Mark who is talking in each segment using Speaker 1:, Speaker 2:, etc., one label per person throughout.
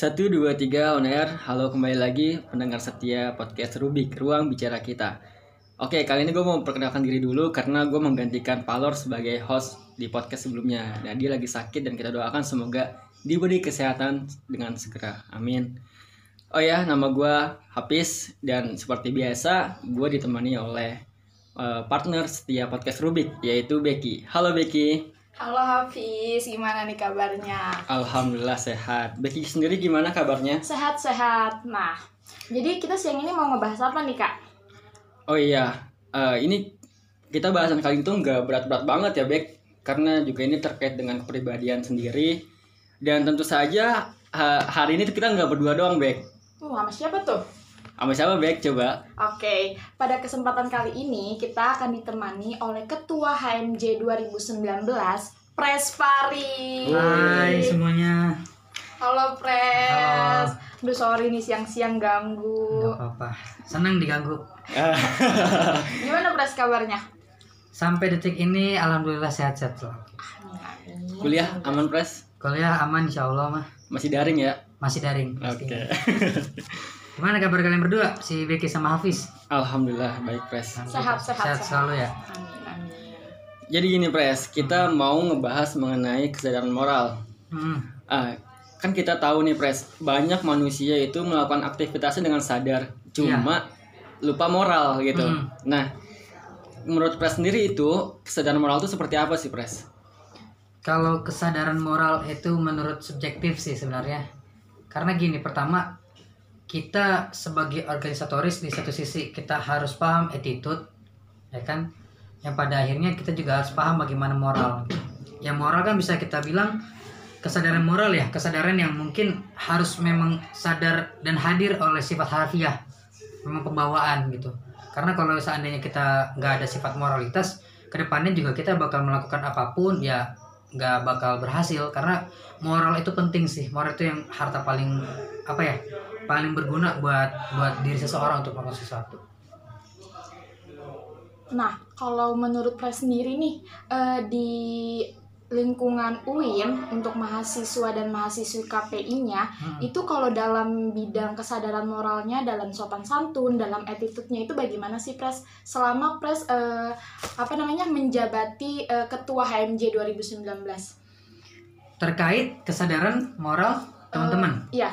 Speaker 1: Satu, dua, tiga, on air. Halo kembali lagi pendengar setia podcast Rubik, Ruang Bicara Kita. Oke, kali ini gue mau perkenalkan diri dulu karena gue menggantikan Palor sebagai host di podcast sebelumnya. Nah, dia lagi sakit dan kita doakan semoga diberi kesehatan dengan segera. Amin. Oh ya, nama gue Hafiz dan seperti biasa gue ditemani oleh uh, partner setia podcast Rubik yaitu Becky. Halo Becky.
Speaker 2: Halo Hafiz, gimana nih kabarnya?
Speaker 1: Alhamdulillah sehat. Becky sendiri gimana kabarnya?
Speaker 2: Sehat-sehat. Nah, jadi kita siang ini mau ngebahas apa nih kak?
Speaker 1: Oh iya, uh, ini kita bahasan kali itu nggak berat-berat banget ya Bek, karena juga ini terkait dengan kepribadian sendiri. Dan tentu saja uh, hari ini kita nggak berdua doang Bek.
Speaker 2: Uh, sama siapa tuh?
Speaker 1: Sama siapa Bek? Coba.
Speaker 2: Oke, pada kesempatan kali ini kita akan ditemani oleh Ketua HMJ 2019, Pres Fari.
Speaker 3: Hai semuanya.
Speaker 2: Halo Pres. Duh sorry nih siang-siang ganggu.
Speaker 3: Gak apa-apa. Senang diganggu.
Speaker 2: Gimana Pres kabarnya?
Speaker 3: Sampai detik ini alhamdulillah sehat-sehat loh.
Speaker 1: Kuliah aman Pres?
Speaker 3: Kuliah aman insya Allah mah.
Speaker 1: Masih daring ya?
Speaker 3: Masih daring.
Speaker 1: Oke.
Speaker 3: pastinya. Gimana kabar kalian berdua? Si Becky sama Hafiz?
Speaker 1: Alhamdulillah baik Pres.
Speaker 2: Sehat, sehat,
Speaker 3: sehat
Speaker 2: sehat.
Speaker 3: selalu ya.
Speaker 2: Amin, amin.
Speaker 1: Jadi gini Pres, kita mau ngebahas mengenai kesadaran moral.
Speaker 3: Hmm.
Speaker 1: Ah, kan kita tahu nih Pres, banyak manusia itu melakukan aktivitasnya dengan sadar, cuma lupa moral gitu.
Speaker 3: Hmm.
Speaker 1: Nah, menurut Pres sendiri itu kesadaran moral itu seperti apa sih Pres?
Speaker 3: Kalau kesadaran moral itu menurut subjektif sih sebenarnya. Karena gini, pertama kita sebagai organisatoris di satu sisi kita harus paham attitude, ya kan? Yang pada akhirnya kita juga harus paham bagaimana moral. Yang moral kan bisa kita bilang kesadaran moral ya, kesadaran yang mungkin harus memang sadar dan hadir oleh sifat harfiah, memang pembawaan gitu. Karena kalau seandainya kita nggak ada sifat moralitas, ke depannya juga kita bakal melakukan apa pun ya nggak bakal berhasil karena moral itu penting sih moral itu yang harta paling apa ya paling berguna buat buat diri seseorang untuk melakukan sesuatu
Speaker 2: Nah, kalau menurut Pres sendiri nih eh, di lingkungan UIN untuk mahasiswa dan mahasiswi KPI-nya
Speaker 3: Hmm.
Speaker 2: itu kalau dalam bidang kesadaran moralnya, dalam sopan santun, dalam attitude-nya itu bagaimana sih Pres? Selama Pres eh, apa namanya menjabati eh, ketua HMJ 2019.
Speaker 3: terkait kesadaran moral teman-teman
Speaker 2: Iya,
Speaker 3: ya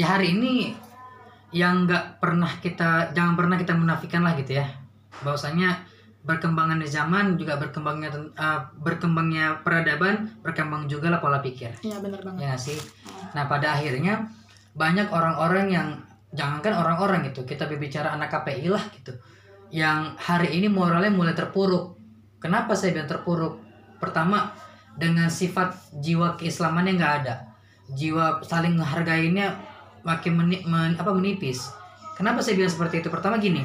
Speaker 3: hari ini yang nggak pernah kita jangan pernah kita menafikan lah gitu ya. Bahwasanya berkembangan zaman juga berkembangnya eh, berkembangnya peradaban berkembang juga lah pola pikir.
Speaker 2: Iya benar banget.
Speaker 3: ya nggak sih? Nah pada akhirnya banyak orang-orang yang jangankan orang-orang gitu kita berbicara anak KPI lah gitu yang hari ini moralnya mulai terpuruk. Kenapa saya bilang terpuruk? Pertama dengan sifat jiwa keislamannya nggak ada. Jiwa saling menghargainya makin meni- men- apa menipis. Kenapa saya bilang seperti itu? Pertama gini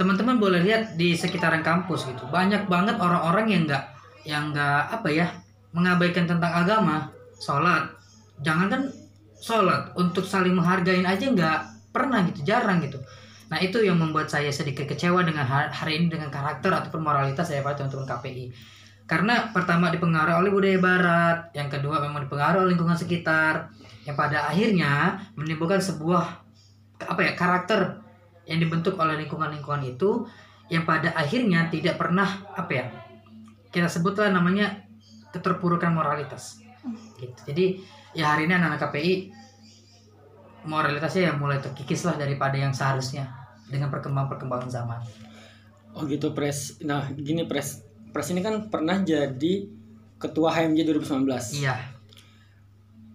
Speaker 3: teman-teman boleh lihat di sekitaran kampus gitu. Banyak banget orang-orang yang nggak yang nggak apa ya mengabaikan tentang agama. Sholat. Jangan kan sholat untuk saling menghargain aja nggak pernah gitu jarang gitu. Nah itu yang membuat saya sedikit kecewa dengan ha- hari ini dengan karakter ataupun moralitas saya pada teman-teman KPI karena pertama dipengaruhi oleh budaya barat yang kedua memang dipengaruhi oleh lingkungan sekitar yang pada akhirnya menimbulkan sebuah apa ya karakter yang dibentuk oleh lingkungan-lingkungan itu yang pada akhirnya tidak pernah apa ya kita sebutlah namanya keterpurukan moralitas gitu jadi ya hari ini anak-anak KPI moralitasnya ya mulai terkikis lah daripada yang seharusnya dengan perkembangan-perkembangan zaman
Speaker 1: Oh gitu Pres. Nah, gini Pres. Pres ini kan pernah jadi ketua HMJ 2019.
Speaker 3: iya.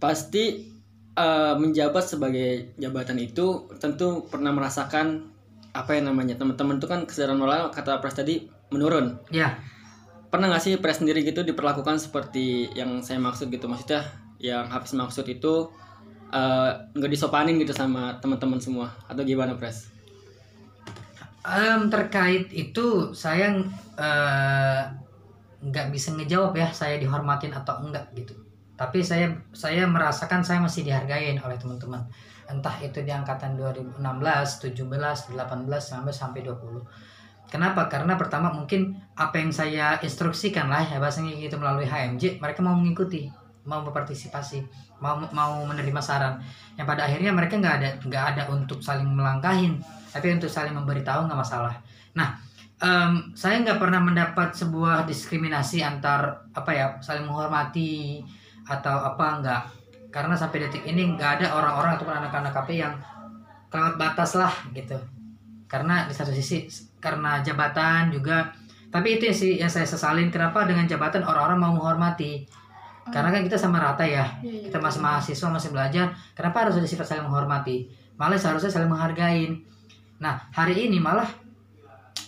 Speaker 1: Pasti eh, menjabat sebagai jabatan itu tentu pernah merasakan apa yang namanya teman-teman itu kan kesadaran moral kata pres tadi menurun.
Speaker 3: Iya.
Speaker 1: Pernah nggak sih pres sendiri gitu diperlakukan seperti yang saya maksud gitu? Maksudnya yang habis maksud itu eh, nggak disopanin gitu sama teman-teman semua atau gimana pres
Speaker 3: Em, terkait itu saya eh, nggak bisa ngejawab ya saya dihormatin atau enggak gitu. Tapi saya saya merasakan saya masih dihargain oleh teman-teman. Entah itu di angkatan 2016, 17, 18 sampai sampai 20 Kenapa? Karena pertama mungkin apa yang saya instruksikan lah ya bahasanya gitu melalui HMJ mereka mau mengikuti mau berpartisipasi mau mau menerima saran. Yang pada akhirnya mereka nggak ada nggak ada untuk saling melangkahin tapi untuk saling memberitahu nggak masalah. Nah em, saya nggak pernah mendapat sebuah diskriminasi antar apa ya saling menghormati atau apa nggak. Karena sampai detik ini nggak ada orang-orang ataupun anak-anak KP yang kelewat batas lah gitu. Karena di satu sisi karena jabatan juga tapi itu sih yang saya sesalin. Kenapa? Dengan jabatan orang-orang mau menghormati karena kan kita sama rata ya.
Speaker 2: Iya, iya,
Speaker 3: kita masih
Speaker 2: betul.
Speaker 3: mahasiswa masih belajar. Kenapa harus ada sifat saling menghormati? Malah seharusnya saling menghargain. Nah hari ini malah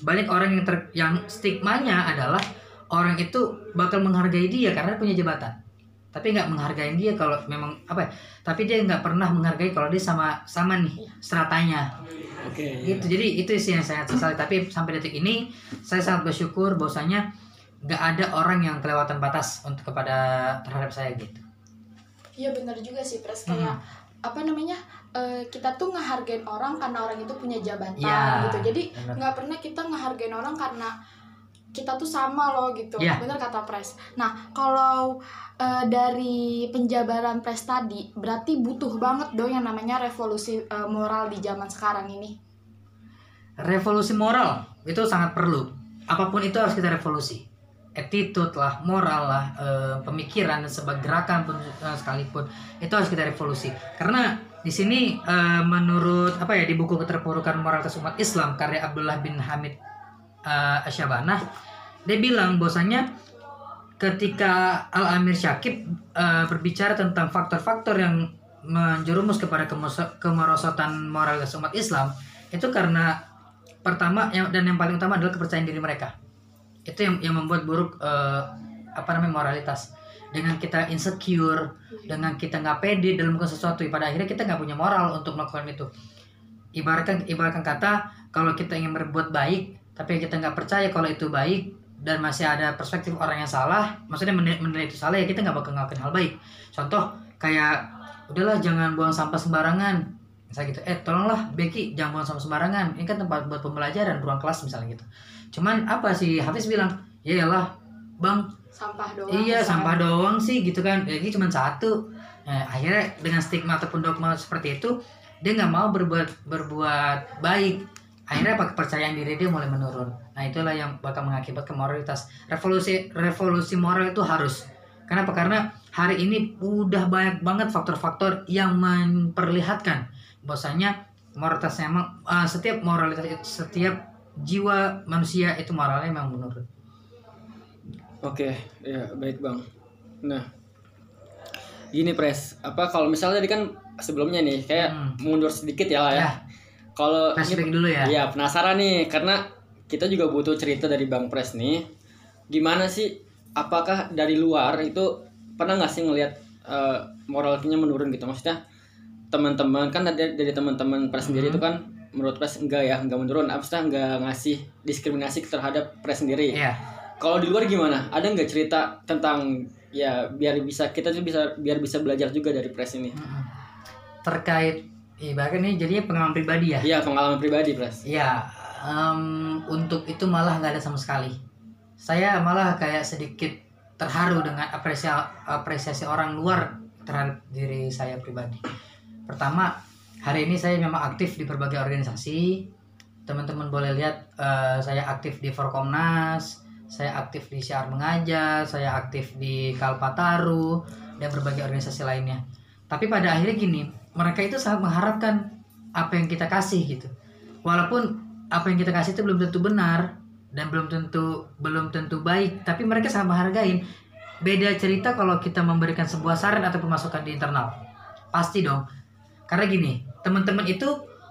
Speaker 3: banyak orang yang ter, yang stigmanya adalah orang itu bakal menghargai dia karena punya jabatan. Tapi nggak menghargai dia kalau memang apa ya tapi dia nggak pernah menghargai kalau dia sama sama nih stratanya
Speaker 1: Oke.
Speaker 3: gitu. Jadi itu sih yang saya sesali. Tapi sampai detik ini saya sangat bersyukur bahwasanya nggak ada orang yang kelewatan batas untuk kepada terhadap saya gitu.
Speaker 2: Iya benar juga sih pres.
Speaker 3: Hmm.
Speaker 2: kayak apa namanya eh, kita tuh ngehargain orang karena orang itu punya jabatan
Speaker 3: Iya,
Speaker 2: gitu. Jadi nggak pernah kita ngehargain orang karena kita tuh sama loh gitu.
Speaker 3: Iya.
Speaker 2: benar kata pres. Nah kalau eh, dari penjabaran pres tadi berarti butuh banget dong yang namanya revolusi eh, moral di zaman sekarang ini.
Speaker 3: Revolusi moral itu sangat perlu. Apa pun itu harus kita revolusi attitude lah moral lah eh, pemikiran dan sebagai gerakan pun eh, sekalipun itu harus kita revolusi. Karena di sini eh, menurut apa ya di buku keterpurukan moralitas umat Islam karya Abdullah bin Hamid eh, Asyabanah dia bilang bahwasanya ketika Al Amir Syakib eh, berbicara tentang faktor-faktor yang menjerumus kepada kemerosotan moralitas umat Islam itu karena pertama yang dan yang paling utama adalah kepercayaan diri mereka itu yang yang membuat buruk eh, apa namanya moralitas. Dengan kita insecure dengan kita nggak pede dalam melakukan sesuatu pada akhirnya kita nggak punya moral untuk melakukan itu. Ibaratkan ibaratkan kata kalau kita ingin berbuat baik tapi kita nggak percaya kalau itu baik dan masih ada perspektif orang yang salah maksudnya menilai, menilai itu salah ya kita nggak bakal ngelakuin hal baik. Contoh kayak udahlah jangan buang sampah sembarangan. Misalnya gitu eh tolonglah Becky jangan buang sampah sembarangan. Ini kan tempat buat pembelajaran ruang kelas misalnya gitu cuman apa sih Hafiz bilang ya iyalah bang.
Speaker 2: Sampah doang
Speaker 3: iya
Speaker 2: misalnya.
Speaker 3: sampah doang sih gitu kan. Ya, ini cuma satu. Nah, akhirnya dengan stigma ataupun dogma seperti itu dia nggak mau berbuat berbuat baik. Akhirnya apa? Kepercayaan diri dia mulai menurun. Nah itulah yang bakal mengakibatkan moralitas. Revolusi revolusi moral itu harus. Kenapa? Karena hari ini udah banyak banget faktor-faktor yang memperlihatkan bahwasanya moralitas memang uh, setiap moralitas setiap jiwa manusia itu moralnya memang menurun
Speaker 1: Oke, ya baik bang. Nah, gini pres, apa kalau misalnya tadi kan sebelumnya nih kayak
Speaker 3: Hmm.
Speaker 1: mundur sedikit ya lah ya.
Speaker 3: Ya.
Speaker 1: Kalau
Speaker 3: flashback dulu ya
Speaker 1: Iya penasaran nih karena kita juga butuh cerita dari Bang Pres nih. Gimana sih? Apakah dari luar itu pernah nggak sih ngelihat eh, moralnya menurun gitu? Maksudnya teman-teman kan dari, dari teman-teman Pres sendiri
Speaker 3: Hmm.
Speaker 1: itu kan menurut Pres enggak ya enggak menurun. Maksudnya enggak ngasih diskriminasi terhadap Pres sendiri.
Speaker 3: Iya.
Speaker 1: Kalau di luar gimana? Ada nggak cerita tentang ya biar bisa kita tuh bisa biar bisa belajar juga dari Pres ini?
Speaker 3: Terkait ibaratnya ini jadinya pengalaman pribadi ya
Speaker 1: Iya pengalaman pribadi Pres.
Speaker 3: ya em, untuk itu malah nggak ada sama sekali saya malah kayak sedikit terharu dengan apresiasi apresiasi orang luar terhadap diri saya pribadi pertama hari ini saya memang aktif di berbagai organisasi. Teman-teman boleh lihat eh, saya aktif di Forkomnas saya aktif di Siar Mengajar saya aktif di Kalpataru dan berbagai organisasi lainnya. Tapi pada akhirnya gini mereka itu sangat mengharapkan apa yang kita kasih gitu. Walaupun apa yang kita kasih itu belum tentu benar dan belum tentu belum tentu baik tapi mereka sangat menghargain. Beda cerita kalau kita memberikan sebuah saran atau pemasukan di internal. Pasti dong karena gini teman-teman itu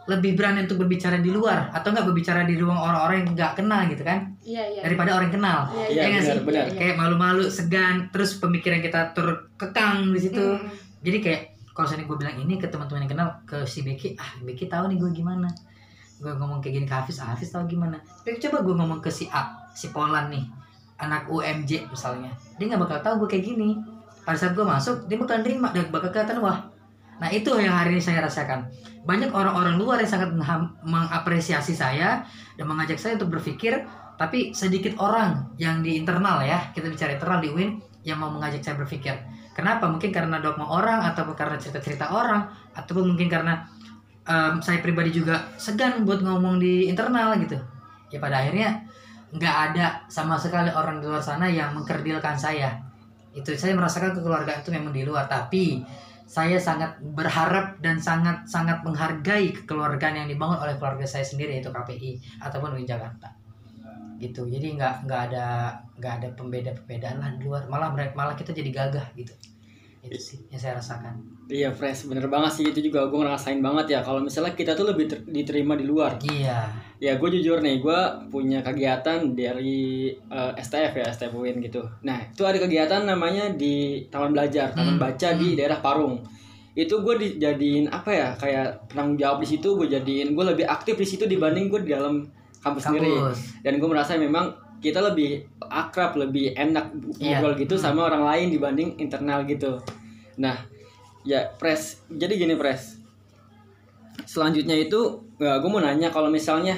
Speaker 3: lebih berani untuk berbicara di luar atau nggak berbicara di ruang orang-orang yang nggak kenal gitu kan
Speaker 2: iya iya
Speaker 3: daripada orang yang kenal
Speaker 2: Iya,
Speaker 1: Iya,
Speaker 3: Ya nggak sih?
Speaker 1: benar.
Speaker 2: Iya.
Speaker 3: kayak malu-malu segan terus pemikiran kita terkekang di situ
Speaker 2: Mm.
Speaker 3: jadi kayak kalau misalnya gue bilang ini ke teman-teman yang kenal ke si Becky ah Becky tahu nih gue gimana gue ngomong kayak gini ke Hafiz ah, Hafiz tahu gimana tapi coba gue ngomong ke si A si Polan nih anak UMJ misalnya dia nggak bakal tahu gue kayak gini pada saat gue masuk dia bakal nerima dan bakal kelihatan wah nah itu yang hari ini saya rasakan. Banyak orang-orang luar yang sangat mengapresiasi saya dan mengajak saya untuk berpikir tapi sedikit orang yang di internal ya kita bicara internal di Win yang mau mengajak saya berpikir. Kenapa? Mungkin karena dogma orang ataupun karena cerita-cerita orang ataupun mungkin karena em, saya pribadi juga segan buat ngomong di internal gitu. Ya pada akhirnya nggak ada sama sekali orang di luar sana yang mengkerdilkan saya. Itu saya merasakan kekeluargaan itu memang di luar tapi saya sangat berharap dan sangat sangat menghargai kekeluargaan yang dibangun oleh keluarga saya sendiri yaitu KPI ataupun UIN Jakarta. Gitu. Jadi nggak nggak ada nggak ada pembeda perbedaan lah di luar. Malah mereka malah kita jadi gagah gitu. Itu sih yang saya rasakan.
Speaker 1: Iya fresh, bener banget sih. Itu juga gue ngerasain banget ya. Kalau misalnya kita tuh lebih ter- diterima di luar.
Speaker 3: iya
Speaker 1: Ya gue jujur nih, gue punya kegiatan dari eh, STF ya, STF UIN gitu. Nah itu ada kegiatan namanya di Taman Belajar, Taman
Speaker 3: Hmm,
Speaker 1: Baca di daerah Parung. Itu gue dijadiin apa ya, kayak penanggung jawab di situ gue jadiin gue lebih aktif di situ dibanding gue di dalam kampus, sendiri.
Speaker 3: kampus
Speaker 1: Dan gue merasa memang kita lebih akrab, lebih enak
Speaker 3: Iya.
Speaker 1: ngobrol gitu sama orang lain dibanding internal gitu. Nah ya pres jadi gini pres selanjutnya itu ya, gue mau nanya kalau misalnya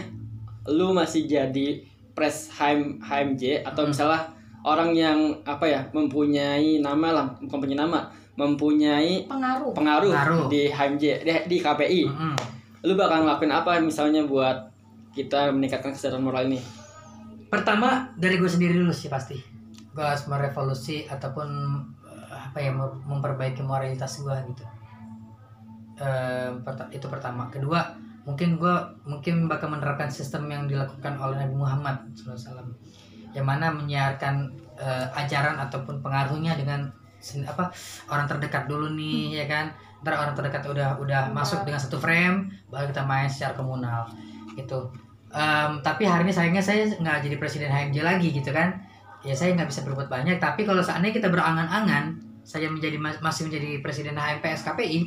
Speaker 1: lu masih jadi pres HM, HMJ atau
Speaker 3: Hmm.
Speaker 1: misalnya orang yang apa ya mempunyai nama lah bukan punya nama mempunyai
Speaker 2: pengaruh
Speaker 1: pengaruh,
Speaker 3: Pengaruh.
Speaker 1: di HMJ di, di KPI
Speaker 3: Mm-mm.
Speaker 1: lu bakal ngelakuin apa misalnya buat kita meningkatkan kesadaran moral ini
Speaker 3: pertama dari gue sendiri dulu sih pasti gue harus merevolusi ataupun eh, apa ya mem- memperbaiki moralitas gue gitu Eh, perta- itu pertama kedua mungkin gue mungkin bakal menerapkan sistem yang dilakukan oleh Nabi Muhammad SAW yang mana menyiarkan eh, ajaran ataupun pengaruhnya dengan apa orang terdekat dulu nih ya kan? Ntar orang terdekat udah udah masuk dengan satu frame baru kita main secara komunal gitu. Em, tapi hari ini sayangnya saya nggak jadi presiden HMJ lagi gitu kan? Ya saya nggak bisa berbuat banyak tapi kalau seandainya kita berangan-angan saya menjadi mas- masih menjadi presiden HMPS KPI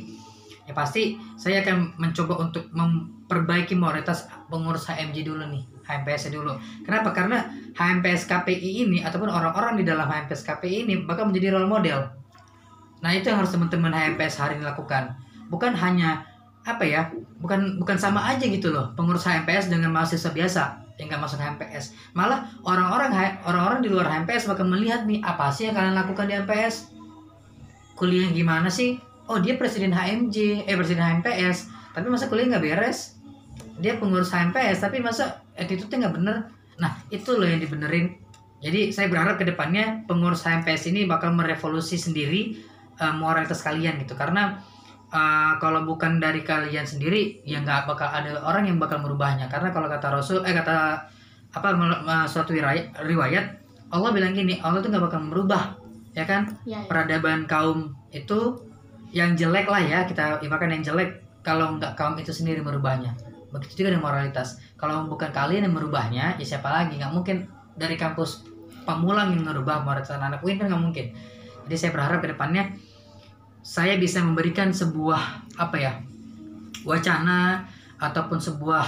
Speaker 3: ya pasti saya akan mencoba untuk memperbaiki moralitas pengurus HMJ dulu nih HMPS dulu. Kenapa? Karena HMPS KPI ini ataupun orang-orang di dalam HMPS KPI ini bakal menjadi role model. Nah itu yang harus teman-teman HMPS hari ini lakukan. Bukan hanya apa ya bukan bukan sama aja gitu loh pengurus HMPS dengan mahasiswa biasa yang nggak masuk HMPS malah orang-orang orang-orang di luar HMPS bakal melihat nih apa sih yang kalian lakukan di HMPS kuliah gimana sih oh dia presiden HMJ eh presiden HMPS tapi masa kuliah nggak beres? Dia pengurus HMPS tapi masa attitude-nya nggak bener? Nah itu loh yang dibenerin. Jadi saya berharap ke depannya pengurus HMPS ini bakal merevolusi sendiri eh, moralitas kalian gitu. Karena eh, kalau bukan dari kalian sendiri ya nggak bakal ada orang yang bakal merubahnya. Karena kalau kata Rasul eh kata apa eh, suatu riwayat, riwayat Allah bilang gini Allah tuh nggak bakal merubah ya kan?
Speaker 2: Ya, ya.
Speaker 3: peradaban kaum itu yang jelek lah ya kita ibaratkan yang jelek. Kalau nggak kaum itu sendiri merubahnya. Begitu juga dengan moralitas. Kalau bukan kalian yang merubahnya ya siapa lagi? Nggak mungkin dari kampus pamulang yang merubah moralitas anak UIN kan nggak mungkin. Jadi saya berharap ke depannya saya bisa memberikan sebuah apa ya wacana ataupun sebuah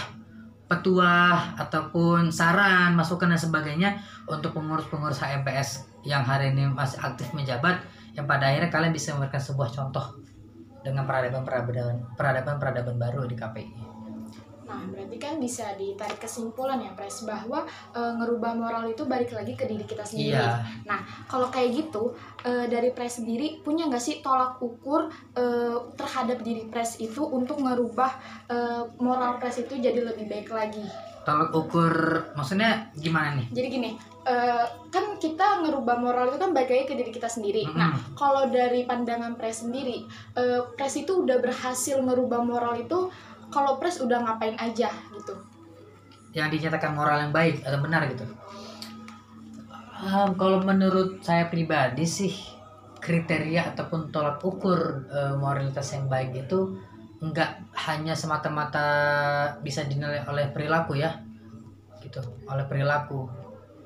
Speaker 3: petuah ataupun saran masukan dan sebagainya untuk pengurus-pengurus HMPS yang hari ini masih aktif menjabat yang pada akhirnya kalian bisa memberikan sebuah contoh dengan peradaban-peradaban peradaban-peradaban baru di KPI.
Speaker 2: Nah, berarti kan bisa ditarik kesimpulan ya, Pres, bahwa e, ngerubah moral itu balik lagi ke diri kita sendiri.
Speaker 3: Iya,
Speaker 2: Kalau kayak gitu, e, dari Pres sendiri punya nggak sih tolak ukur e, terhadap diri Pres itu untuk ngerubah e, moral Pres itu jadi lebih baik lagi?
Speaker 3: tolak ukur maksudnya gimana nih?
Speaker 2: Jadi gini, e, kan kita ngerubah moral itu kan balik lagi ke diri kita sendiri.
Speaker 3: Mm-mm.
Speaker 2: Nah, kalau dari pandangan Pres sendiri, e, Pres itu udah berhasil ngerubah moral itu kalau Pres udah ngapain aja gitu.
Speaker 3: yang dinyatakan moral yang baik atau benar gitu. Um, kalau menurut saya pribadi sih kriteria ataupun tolak ukur eh, moralitas yang baik itu enggak hanya semata-mata bisa dinilai oleh perilaku ya gitu oleh perilaku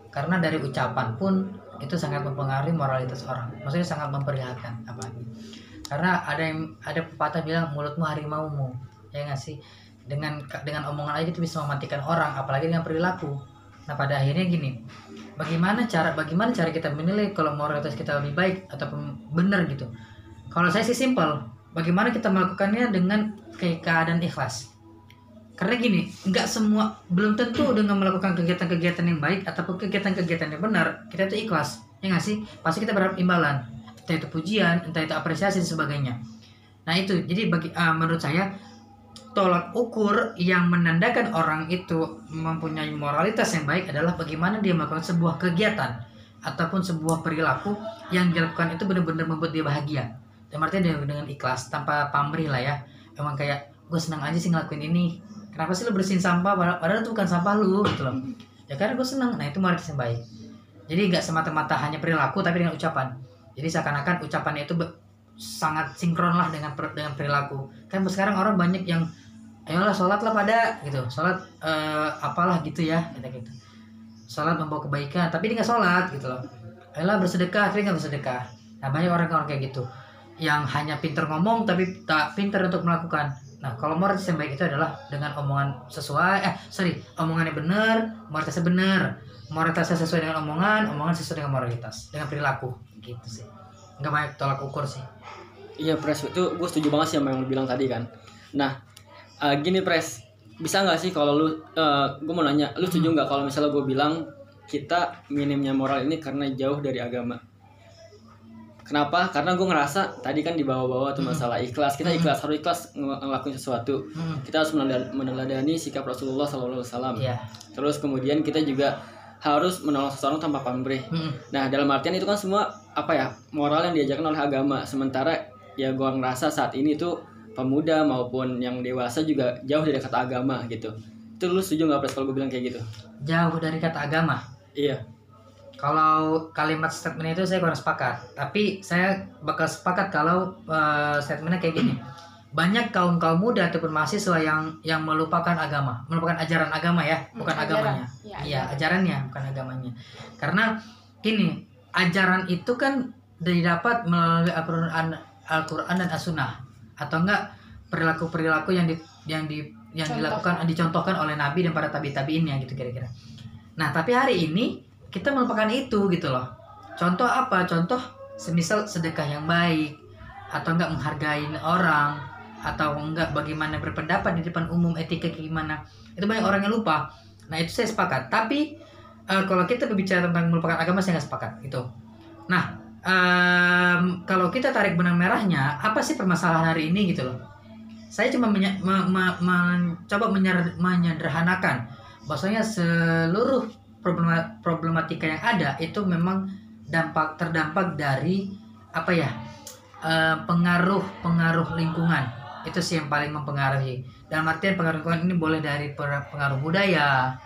Speaker 3: karena dari ucapan pun itu sangat mempengaruhi moralitas orang. Maksudnya sangat memperlihatkan apalagi. Karena ada yang ada pepatah bilang mulutmu harimaumu. Ya nggak sih? Dengan dengan omongan aja itu bisa mematikan orang apalagi dengan perilaku. Nah pada akhirnya gini bagaimana cara bagaimana cara kita menilai kalau moralitas kita lebih baik ataupun benar gitu? Kalau saya sih simpel bagaimana kita melakukannya dengan keadaan ikhlas karena gini nggak semua belum tentu dengan melakukan kegiatan-kegiatan yang baik ataupun kegiatan-kegiatan yang benar kita itu ikhlas ya nggak sih? Pasti kita berharap imbalan entah itu pujian entah itu apresiasi dan sebagainya. Nah itu jadi bagi ah, menurut saya tolak ukur yang menandakan orang itu mempunyai moralitas yang baik adalah bagaimana dia melakukan sebuah kegiatan ataupun sebuah perilaku yang dilakukan itu benar-benar membuat dia bahagia. Dan artinya dengan ikhlas tanpa pamrih lah ya. Emang kayak gue senang aja sih ngelakuin ini kenapa sih lu bersihin sampah? Padahal, itu bukan sampah lu gitu loh. Ya karena gue senang nah itu moralitas yang baik. Jadi nggak semata-mata hanya perilaku tapi dengan ucapan. Jadi seakan-akan ucapannya itu sangat sinkron lah dengan per- dengan perilaku. Kan sekarang orang banyak yang ayolah sholat lah pada gitu. Sholat eh, apalah gitu ya gitu gitu. Sholat membawa kebaikan tapi dia nggak sholat gitu loh. Ayolah bersedekah. Tapi nggak bersedekah. Nah banyak orang-orang kayak gitu. Yang hanya pinter ngomong tapi tak pinter untuk melakukan nah kalau moralitas yang baik itu adalah dengan omongan sesuai eh sorry omongannya benar moralitasnya benar. Moralitasnya sesuai dengan omongan omongan sesuai dengan moralitas dengan perilaku. Gitu sih. Nggak banyak tolak ukur sih.
Speaker 1: Iya Pres, itu gue setuju banget sih sama yang lu bilang tadi kan. Nah, eh, gini Pres, bisa nggak sih kalau lu, gue mau nanya, lu setuju nggak kalau misalnya gue bilang kita minimnya moral ini karena jauh dari agama? Kenapa? Karena gue ngerasa tadi kan di bawah-bawah tuh masalah ikhlas. Kita ikhlas harus ikhlas ng- ngelakuin sesuatu.
Speaker 3: Hmm,
Speaker 1: Kita harus menelad- meneladani sikap Rasulullah SAW.
Speaker 3: iya
Speaker 1: Terus kemudian kita juga harus menolong seseorang tanpa pamrih.
Speaker 3: Hmm,
Speaker 1: Nah dalam artian itu kan semua apa ya moral yang diajarkan oleh agama. Sementara ya gua ngerasa saat ini tuh pemuda maupun yang dewasa juga jauh dari kata agama gitu. Itu lu setuju nggak Pres kalau gue bilang kayak gitu?
Speaker 3: jauh dari kata agama
Speaker 1: Iya.
Speaker 3: Kalau kalimat statement itu saya kurang sepakat, tapi saya bakal sepakat kalau eh, statementnya kayak gini. Banyak kaum kaum muda ataupun mahasiswa yang yang melupakan agama, melupakan ajaran agama ya, bukan
Speaker 2: Hmm, ajaran.
Speaker 3: agamanya.
Speaker 2: Ya,
Speaker 3: Iya, ajarannya bukan agamanya. Karena gini, ajaran itu kan didapat melalui Al-Qur'an Al-Qur'an dan As-Sunnah atau enggak perilaku-perilaku yang di yang di yang
Speaker 2: Contohkan.
Speaker 3: dilakukan dicontohkan oleh nabi dan para tabi-tabiinnya gitu kira-kira. Nah, tapi hari ini kita melupakan itu gitu loh. Contoh apa? Contoh semisal sedekah yang baik atau enggak menghargai orang atau enggak bagaimana berpendapat di depan umum etika gimana. Itu banyak orang yang lupa. Nah, itu saya sepakat. Tapi eh, kalau kita berbicara tentang melupakan agama saya nggak sepakat itu. Nah, em, kalau kita tarik benang merahnya, apa sih permasalahan hari ini gitu loh? Saya cuma menya- me- me- mencoba menyederhanakan bahwasanya seluruh problema- problematika yang ada itu memang dampak terdampak dari apa ya eh, pengaruh pengaruh lingkungan. Itu sih yang paling mempengaruhi. Dalam artian pengaruh lingkungan ini boleh dari pengaruh budaya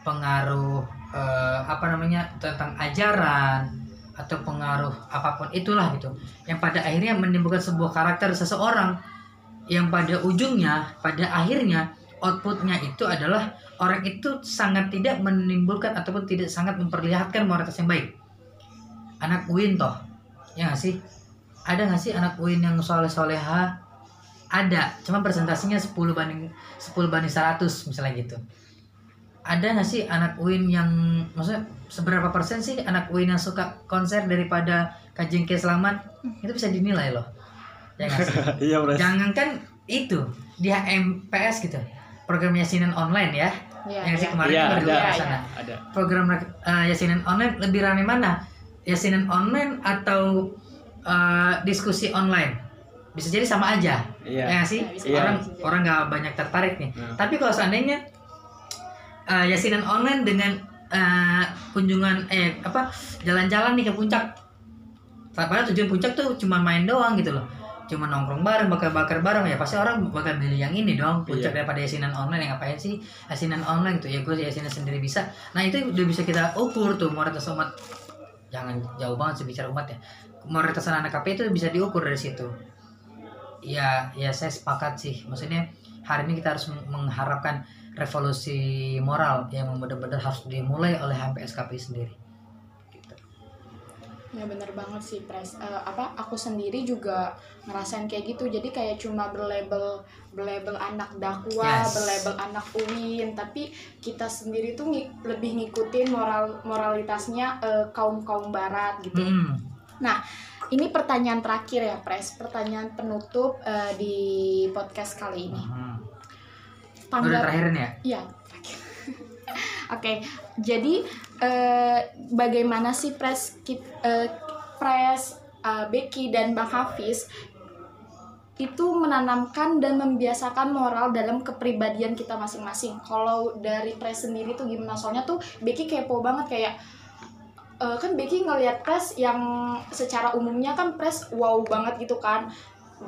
Speaker 3: pengaruh eh, apa namanya tentang ajaran atau pengaruh apa pun itulah gitu. Yang pada akhirnya menimbulkan sebuah karakter seseorang yang pada ujungnya pada akhirnya outputnya itu adalah orang itu sangat tidak menimbulkan ataupun tidak sangat memperlihatkan moralitas yang baik. Anak UIN toh ya nggak sih? Ada nggak sih anak UIN yang soleh soleha ada cuma presentasinya 10 banding 10 banding 100 misalnya gitu. Ada nggak sih anak UIN yang maksudnya seberapa persen sih anak UIN yang suka konser daripada kajian keislaman itu bisa dinilai loh. Ya nggak sih?
Speaker 1: Iya
Speaker 3: jangankan itu di HMPS gitu program yasinan online ya
Speaker 2: Iya,
Speaker 3: yang sih
Speaker 2: iya.
Speaker 3: kemarin
Speaker 1: Iya
Speaker 3: baru
Speaker 1: ada,
Speaker 2: iya.
Speaker 3: sana
Speaker 1: ada.
Speaker 3: program uh, yasinan online lebih ramai mana yasinan online atau uh, diskusi online bisa jadi sama aja
Speaker 1: Iya.
Speaker 3: ya nggak sih
Speaker 2: Ya,
Speaker 1: Iya.
Speaker 3: orang
Speaker 2: jadi.
Speaker 3: orang nggak banyak tertarik nih
Speaker 1: Nah.
Speaker 3: tapi kalau seandainya uh, yasinan online dengan uh, kunjungan eh apa jalan-jalan nih ke puncak padahal tujuan puncak tuh cuma main doang gitu loh cuma nongkrong bareng bakar-bakar bareng ya pasti orang bakal milih yang ini dong puncak
Speaker 1: Iya.
Speaker 3: daripada yasinan online yang ngapain sih yasinan online gitu ya gue yasinan sendiri bisa. Nah itu udah bisa kita ukur tuh moralitas umat. Jangan jauh banget sih bicara umat ya. Moralitas anak KP itu bisa diukur dari situ. Ya ya saya sepakat sih. Maksudnya hari ini kita harus meng- mengharapkan revolusi moral yang benar-benar harus dimulai oleh HMPSKP sendiri.
Speaker 2: Ya bener banget sih Pres. Eh, apa aku sendiri juga ngerasain kayak gitu. Jadi kayak cuma berlabel berlabel anak dakwah,
Speaker 3: Yes.
Speaker 2: berlabel anak UIN, tapi kita sendiri tuh ngi- lebih ngikutin moral moralitasnya kaum kaum barat gitu.
Speaker 3: Mm-mm.
Speaker 2: Ini pertanyaan terakhir ya Pres, pertanyaan penutup eh, di podcast kali ini.
Speaker 3: Udah
Speaker 2: Tanggal
Speaker 3: terakhir nih ya
Speaker 2: Iya. Oke, jadi eh, bagaimana sih pres kit- eh, pres uh, Becky dan Bang Hafiz itu menanamkan dan membiasakan moral dalam kepribadian kita masing-masing. Kalau dari Pres sendiri tuh gimana? Soalnya tuh Becky kepo banget kayak uh, kan Becky ngelihat Pres yang secara umumnya kan Pres wow banget gitu kan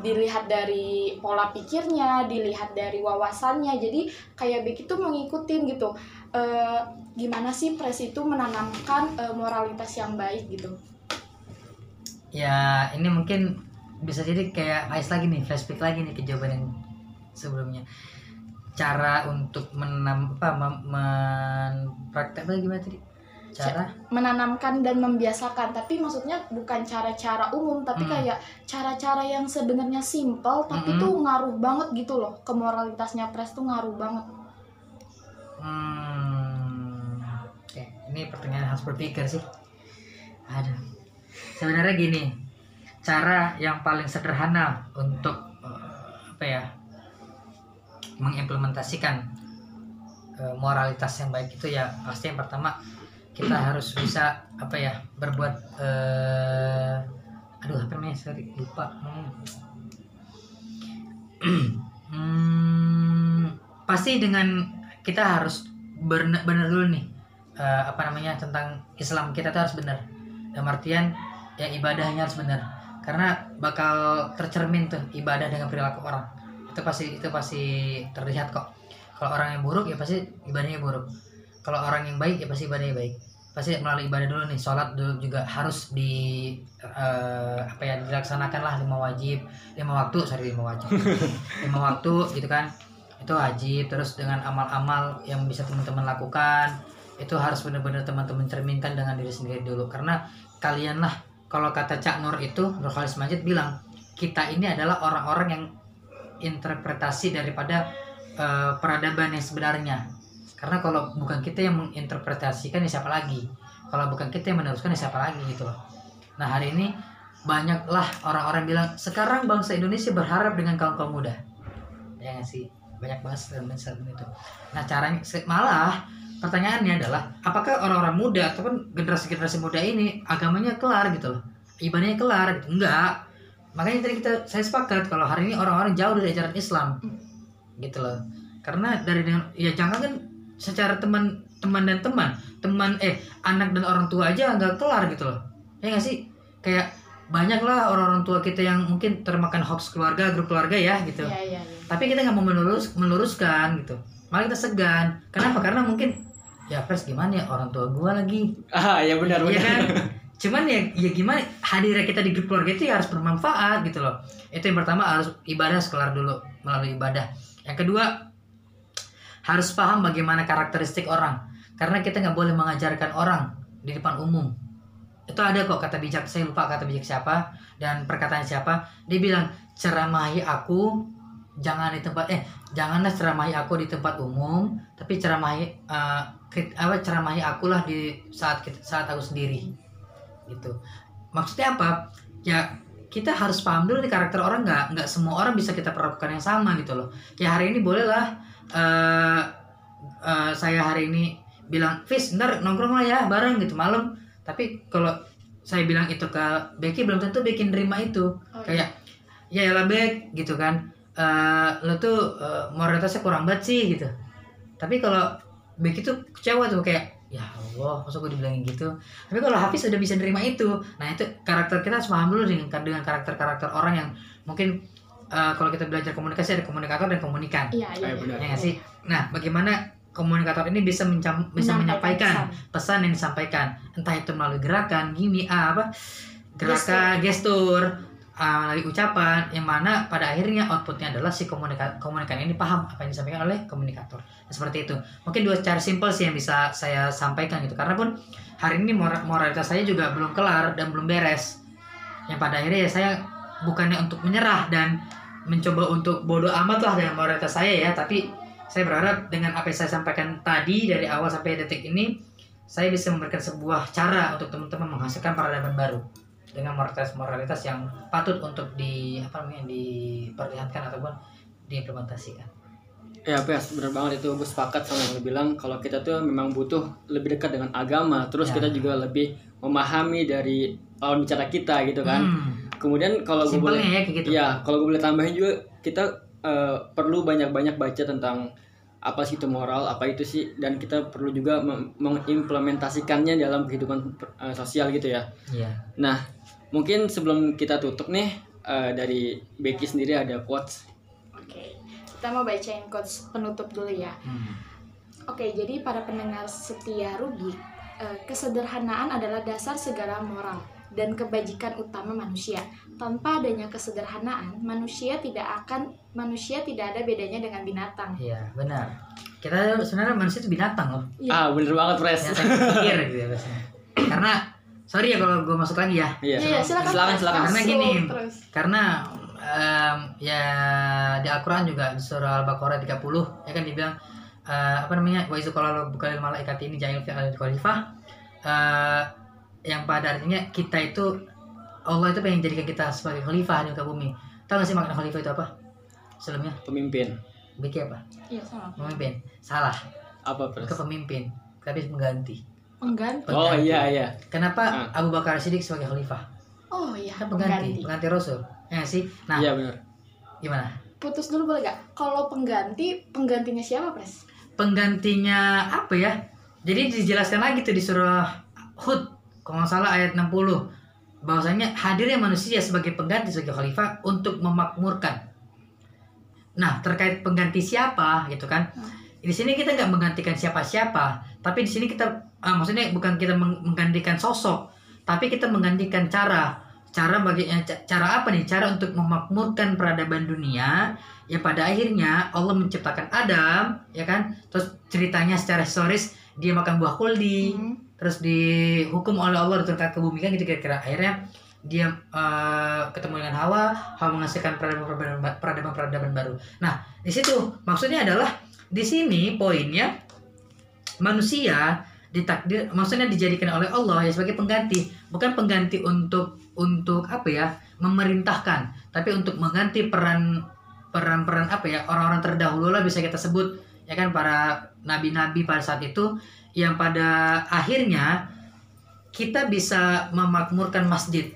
Speaker 2: dilihat dari pola pikirnya, dilihat dari wawasannya. Jadi kayak Becky tuh mengikutin gitu. Uh, gimana sih Pres itu menanamkan uh, moralitas yang baik gitu?
Speaker 3: Ya ini mungkin bisa jadi kayak Ais lagi nih flashback lagi nih ke jawaban yang sebelumnya cara untuk menam apa mem, men praktek gimana tadi cara
Speaker 2: menanamkan dan membiasakan tapi maksudnya bukan cara-cara umum tapi
Speaker 3: Hmm.
Speaker 2: kayak cara-cara yang sebenarnya simple tapi
Speaker 3: Mm-mm.
Speaker 2: tuh ngaruh banget gitu loh ke moralitasnya pres tuh ngaruh banget
Speaker 3: Hmm, oke, ini pertanyaan harus berpikir sih. Ada. Sebenarnya gini, cara yang paling sederhana untuk eh, apa ya mengimplementasikan eh, moralitas yang baik itu ya pasti yang pertama kita harus bisa apa ya berbuat eh, aduh apa namanya sorry lupa Hmm. Hmm, pasti dengan kita harus benar benar dulu nih eh, apa namanya tentang Islam. Kita tuh harus benar dalam artian ya ibadahnya harus benar karena bakal tercermin tuh ibadah dengan perilaku orang. Itu pasti itu pasti terlihat kok. Kalau orang yang buruk ya pasti ibadahnya buruk. Kalau orang yang baik ya pasti ibadahnya baik pasti melalui ibadah dulu nih sholat dulu juga harus di eh, apa ya dilaksanakan lah lima wajib. Lima waktu sorry lima wajib. Lima waktu gitu kan. Itu wajib terus dengan amal-amal yang bisa teman-teman lakukan itu harus benar-benar teman-teman cerminkan dengan diri sendiri dulu. Karena kalian lah kalau kata Cak Nur itu Nur Khalis Majid bilang kita ini adalah orang-orang yang interpretasi daripada eh, peradaban yang sebenarnya karena kalau bukan kita yang menginterpretasikan ya siapa lagi? Kalau bukan kita yang meneruskan ya siapa lagi gitu loh. Nah hari ini banyaklah orang-orang bilang sekarang bangsa Indonesia berharap dengan kaum kaum muda. Ya nggak sih? Banyak banget statement-statement itu. Nah caranya malah pertanyaannya adalah apakah orang-orang muda ataupun generasi-generasi muda ini agamanya kelar gitu loh? Ibadahnya kelar gitu? Enggak makanya tadi kita saya sepakat kalau hari ini orang-orang jauh dari ajaran Islam gitu loh. Karena dari dengan ya jangan kan secara teman teman dan teman. Teman eh anak dan orang tua aja nggak kelar gitu loh. Ya nggak sih? Kayak banyak lah orang-orang tua kita yang mungkin termakan hoax keluarga grup keluarga ya gitu.
Speaker 2: Iya iya iya.
Speaker 3: tapi kita nggak mau melurus meluruskan gitu. Malah kita segan. Kenapa? Karena mungkin ya pres gimana ya? Orang tua gua lagi.
Speaker 1: Ah ya benar
Speaker 3: Iya
Speaker 1: benar.
Speaker 3: kan? Cuman ya ya gimana? Hadirnya kita di grup keluarga itu ya harus bermanfaat gitu loh. Itu yang pertama harus ibadah sekelar dulu melalui ibadah. Yang kedua harus paham bagaimana karakteristik orang. Karena kita nggak boleh mengajarkan orang di depan umum. Itu ada kok kata bijak saya lupa kata bijak siapa dan perkataan siapa. Dia bilang ceramahi aku jangan di tempat eh janganlah ceramahi aku di tempat umum tapi ceramahi krit- apa ceramahi aku lah di saat saat aku sendiri. Gitu. Maksudnya apa? Ya kita harus paham dulu nih karakter orang nggak nggak semua orang bisa kita perlakukan yang sama gitu loh. Ya hari ini bolehlah eh eh, saya hari ini bilang Fis ntar nongkrong lah ya bareng gitu malam. Tapi kalau saya bilang itu ke Becky belum tentu Becky nerima itu.
Speaker 2: Oh,
Speaker 3: kayak ya lah Bek gitu kan. Eh lo tuh eh, moralitasnya kurang banget sih gitu. Tapi kalau Becky tuh kecewa tuh kayak ya Allah masa gue dibilangin gitu? Tapi kalau Hafiz udah bisa nerima itu nah itu karakter kita harus paham dulu dengan dengan karakter karakter orang yang mungkin eh, kalau kita belajar komunikasi ada komunikator dan komunikan.
Speaker 2: Iya iya.
Speaker 1: Eh,
Speaker 2: iya.
Speaker 3: ya nggak sih? Nah bagaimana komunikator ini bisa mencam, bisa menyampaikan
Speaker 2: pesan.
Speaker 3: pesan yang disampaikan? Entah itu melalui gerakan gini ah, apa? Gerakan gestur. ah, melalui ucapan yang mana pada akhirnya outputnya adalah si komunika komunikan ini paham apa yang disampaikan oleh komunikator. Seperti itu. Mungkin dua cara simpel sih yang bisa saya sampaikan gitu. Karena pun hari ini mora- moralitas saya juga belum kelar dan belum beres. Yang pada akhirnya ya saya bukannya untuk menyerah dan mencoba untuk bodoh amat lah dengan moralitas saya ya tapi saya berharap dengan apa yang saya sampaikan tadi dari awal sampai detik ini saya bisa memberikan sebuah cara untuk teman-teman menghasilkan peradaban baru dengan moralitas moralitas yang patut untuk di apa namanya diperlihatkan ataupun diimplementasikan.
Speaker 1: Ya, Pes, bener banget itu gue sepakat sama yang lu bilang kalau kita tuh memang butuh lebih dekat dengan agama, terus
Speaker 3: Ya.
Speaker 1: kita juga lebih memahami dari lawan bicara kita gitu kan.
Speaker 3: Hmm.
Speaker 1: Kemudian kalau gue boleh
Speaker 3: ya kayak gitu.
Speaker 1: Ya, kalau gue boleh tambahin juga kita eh, perlu banyak-banyak baca tentang apa sih itu moral, apa itu sih dan kita perlu juga mengimplementasikannya dalam kehidupan eh, sosial gitu ya.
Speaker 3: Iya.
Speaker 1: Nah, mungkin sebelum kita tutup nih eh, dari Becky sendiri ada quotes.
Speaker 2: Oke, kita mau bacain quotes penutup dulu ya.
Speaker 3: Hmm.
Speaker 2: Oke, jadi para pendengar setia Rubik, eh, kesederhanaan adalah dasar segala moral dan kebajikan utama manusia. Tanpa adanya kesederhanaan, manusia tidak akan manusia tidak ada bedanya dengan binatang.
Speaker 3: Iya, benar. Kita sebenarnya manusia itu binatang loh.
Speaker 2: Iya.
Speaker 1: Ah, bener banget, Pres.
Speaker 3: Berpikir gitu ya biasanya. Karena sorry ya kalau gue masuk lagi ya.
Speaker 1: Iya,
Speaker 2: Iya, silakan.
Speaker 1: silakan, silakan.
Speaker 3: Karena gini,
Speaker 2: terus.
Speaker 3: Karena em, ya di Al-Qur'an juga surah Al-Baqarah 30 ya kan dibilang eh, apa namanya? Wa izu qala bukalil malaikat ini ja'il fi al khalifah eh, yang pada artinya kita itu Allah itu pengen jadikan kita sebagai khalifah di muka bumi. Tahu gak sih makna khalifah itu apa? Sebelumnya,
Speaker 1: Pemimpin.
Speaker 3: Biki apa?
Speaker 2: Iya, sama.
Speaker 3: Pemimpin. Salah.
Speaker 1: Apa, Pres?
Speaker 3: Bukan pemimpin, tapi pengganti.
Speaker 2: Pengganti.
Speaker 1: Oh iya, iya.
Speaker 3: Kenapa Abu Bakar Siddiq sebagai khalifah?
Speaker 2: Oh iya,
Speaker 3: Kan pengganti,
Speaker 2: pengganti.
Speaker 3: pengganti Rasul. Ya nggak sih? Nah,
Speaker 1: Iya, benar.
Speaker 3: gimana?
Speaker 2: Putus dulu boleh gak? Kalau pengganti, penggantinya siapa, Pres?
Speaker 3: penggantinya apa ya? Jadi dijelaskan lagi tuh di surah Hud, kalau nggak salah ayat 60 bahwasanya hadirnya manusia sebagai pengganti sebagai khalifah untuk memakmurkan. Nah, terkait pengganti siapa gitu kan? Di sini kita nggak menggantikan siapa-siapa, tapi di sini kita ah, maksudnya bukan kita meng- menggantikan sosok, tapi kita menggantikan cara. Cara bagi eh, ca- cara apa nih? Cara untuk memakmurkan peradaban dunia ya pada akhirnya Allah menciptakan Adam ya kan terus ceritanya secara historis dia makan buah kuldi
Speaker 2: Hmm.
Speaker 3: Terus dihukum oleh Allah diturunkan ke bumi kan gitu kira-kira. Akhirnya dia eh, ketemu dengan Hawa Hawa menghasilkan peradaban peradaban peradaban baru. Nah di situ maksudnya adalah di sini poinnya manusia ditakdir maksudnya dijadikan oleh Allah ya sebagai pengganti. Bukan pengganti untuk untuk apa ya memerintahkan tapi untuk mengganti peran peran-peran apa ya orang-orang terdahulu lah bisa kita sebut ya kan para nabi-nabi pada saat itu yang pada akhirnya kita bisa memakmurkan masjid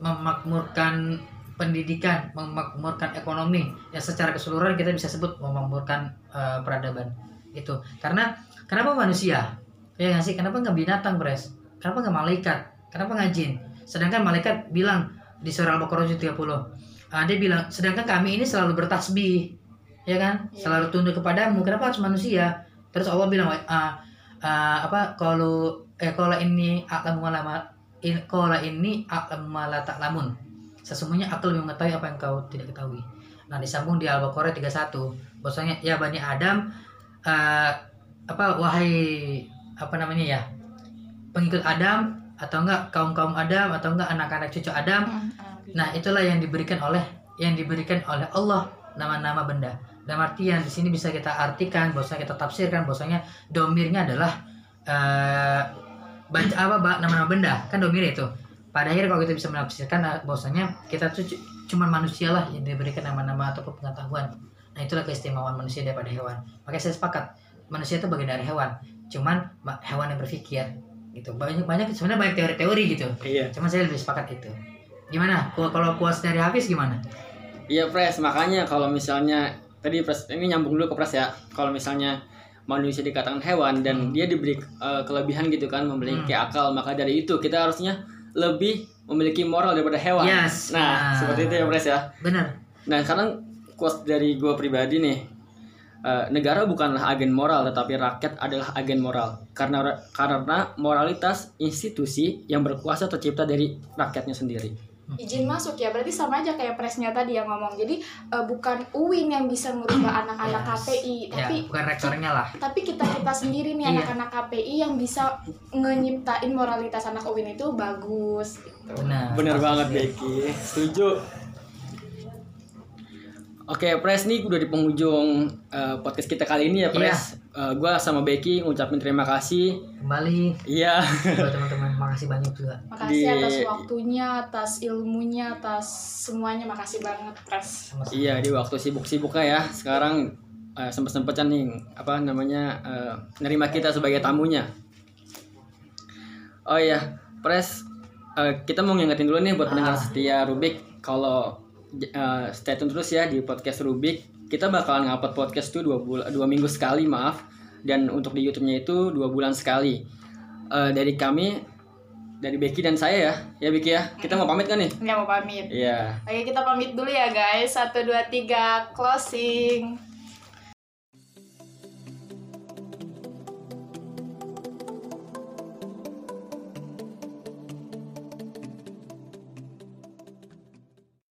Speaker 3: memakmurkan pendidikan memakmurkan ekonomi ya secara keseluruhan kita bisa sebut memakmurkan eh, peradaban. Itu. Karena kenapa manusia? Ya nggak sih? Kenapa nggak binatang pres? Kenapa nggak malaikat? Kenapa nggak jin? Sedangkan malaikat bilang di surah al-baqarah 30 Ah, dia bilang sedangkan kami ini selalu bertasbih. Ya kan?
Speaker 2: Iya.
Speaker 3: selalu tunduk kepadamu. Kenapa harus manusia? Terus Allah bilang ah, ah, apa kalau eh kalau ini alam malama in, kalau ini alam mala lamun sesungguhnya aku lebih mengetahui apa yang kau tidak ketahui. Nah disambung di al-baqarah 31 bahwasanya ya bani adam eh, apa wahai apa namanya ya pengikut Adam atau enggak kaum kaum Adam atau enggak anak-anak cucu Adam.
Speaker 2: Hmm, ah,
Speaker 3: Nah, itulah yang diberikan oleh yang diberikan oleh Allah nama-nama benda. Dalam artian di sini bisa kita artikan, bahwasanya kita tafsirkan bahwasanya domirnya adalah eh baca apa nama-nama benda kan domir itu. Pada akhirnya kalau kita bisa menafsirkan eh, bahwasanya kita tuh cu- cuman manusia lah yang diberikan nama-nama ataupun pengetahuan. Nah, itulah keistimewaan manusia daripada hewan. Makanya saya sepakat manusia itu bagian dari hewan. Cuman ma- hewan yang berpikir gitu. Banyak banyak sebenarnya banyak teori-teori gitu.
Speaker 1: Iya.
Speaker 3: Cuman saya lebih sepakat itu. Gimana? Kalau kalau kuas dari Hafiz gimana?
Speaker 1: Iya Pres, makanya kalau misalnya tadi Pres ini nyambung dulu ke Pres ya. Kalau misalnya manusia dikatakan hewan dan
Speaker 3: Hmm.
Speaker 1: dia diberi eh, kelebihan gitu kan memiliki akal, maka dari itu kita harusnya lebih memiliki moral daripada hewan.
Speaker 3: Yes.
Speaker 1: Nah,
Speaker 3: Nah.
Speaker 1: seperti itu ya Pres ya.
Speaker 3: Benar.
Speaker 1: Nah, sekarang quotes dari gue pribadi nih. eh, negara bukanlah agen moral, tetapi rakyat adalah agen moral. Karena karena moralitas institusi yang berkuasa tercipta dari rakyatnya sendiri.
Speaker 2: Izin masuk ya berarti sama aja kayak presnya tadi yang ngomong jadi eh, bukan UIN yang bisa merubah anak-anak
Speaker 3: Yes.
Speaker 2: KPI
Speaker 3: Ya,
Speaker 2: tapi
Speaker 3: bukan rektornya lah.
Speaker 2: tapi kita kita sendiri nih
Speaker 3: Iya.
Speaker 2: anak-anak KPI yang bisa ngenyiptain moralitas anak UIN itu bagus gitu.
Speaker 3: Benar.
Speaker 1: Bener banget Becky, setuju. Oke, Pres nih udah di penghujung eh, podcast kita kali ini ya, Pres. Eh, gua sama Becky ngucapin terima kasih.
Speaker 3: Kembali
Speaker 1: Iya,
Speaker 3: buat teman-teman makasih banyak juga.
Speaker 2: makasih
Speaker 1: Di-
Speaker 2: atas waktunya atas ilmunya atas semuanya makasih banget pres
Speaker 3: Sama-sama.
Speaker 1: iya di waktu sibuk-sibuknya ya. Sekarang eh, sempet-sempetan nih apa namanya eh, nerima kita sebagai tamunya. Oh iya, Pres eh, kita mau ngingetin dulu nih buat pendengar
Speaker 3: Ah.
Speaker 1: setia Rubik kalau eh, stay tune terus ya di podcast Rubik. Kita bakalan ngupload podcast tuh dua bulan dua minggu sekali maaf dan untuk di YouTube-nya itu dua bulan sekali. Eh, dari kami dari Becky dan saya ya ya Becky ya kita mau pamit kan nih
Speaker 2: Nggak mau pamit.
Speaker 1: Iya
Speaker 2: Oke kita pamit dulu ya guys. Satu dua tiga closing.